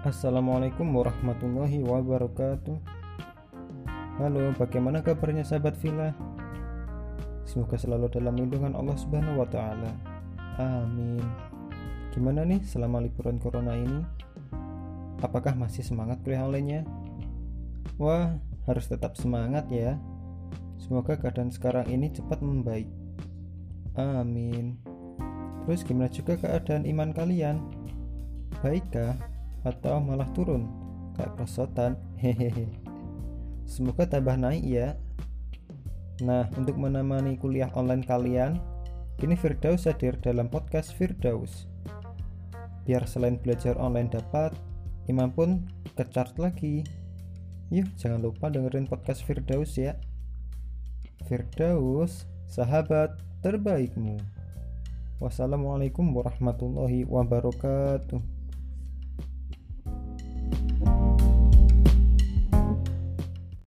Assalamualaikum warahmatullahi wabarakatuh Halo, bagaimana kabarnya sahabat Villa? Semoga selalu dalam lindungan Allah Subhanahu wa taala. Amin. Gimana nih selama liburan corona ini? Apakah masih semangat kuliah online-nya? Wah, harus tetap semangat ya. Semoga keadaan sekarang ini cepat membaik. Amin. Terus gimana juga keadaan iman kalian? Baikkah atau malah turun? Kayak perosotan. Hehehe. Semoga tambah naik ya. Nah, untuk menemani kuliah online kalian, kini Firdaus hadir dalam podcast Firdaus. Biar selain belajar online dapat, iman pun kecart lagi. Yuk, jangan lupa dengerin podcast Firdaus ya. Firdaus, sahabat terbaikmu. Wassalamualaikum warahmatullahi wabarakatuh.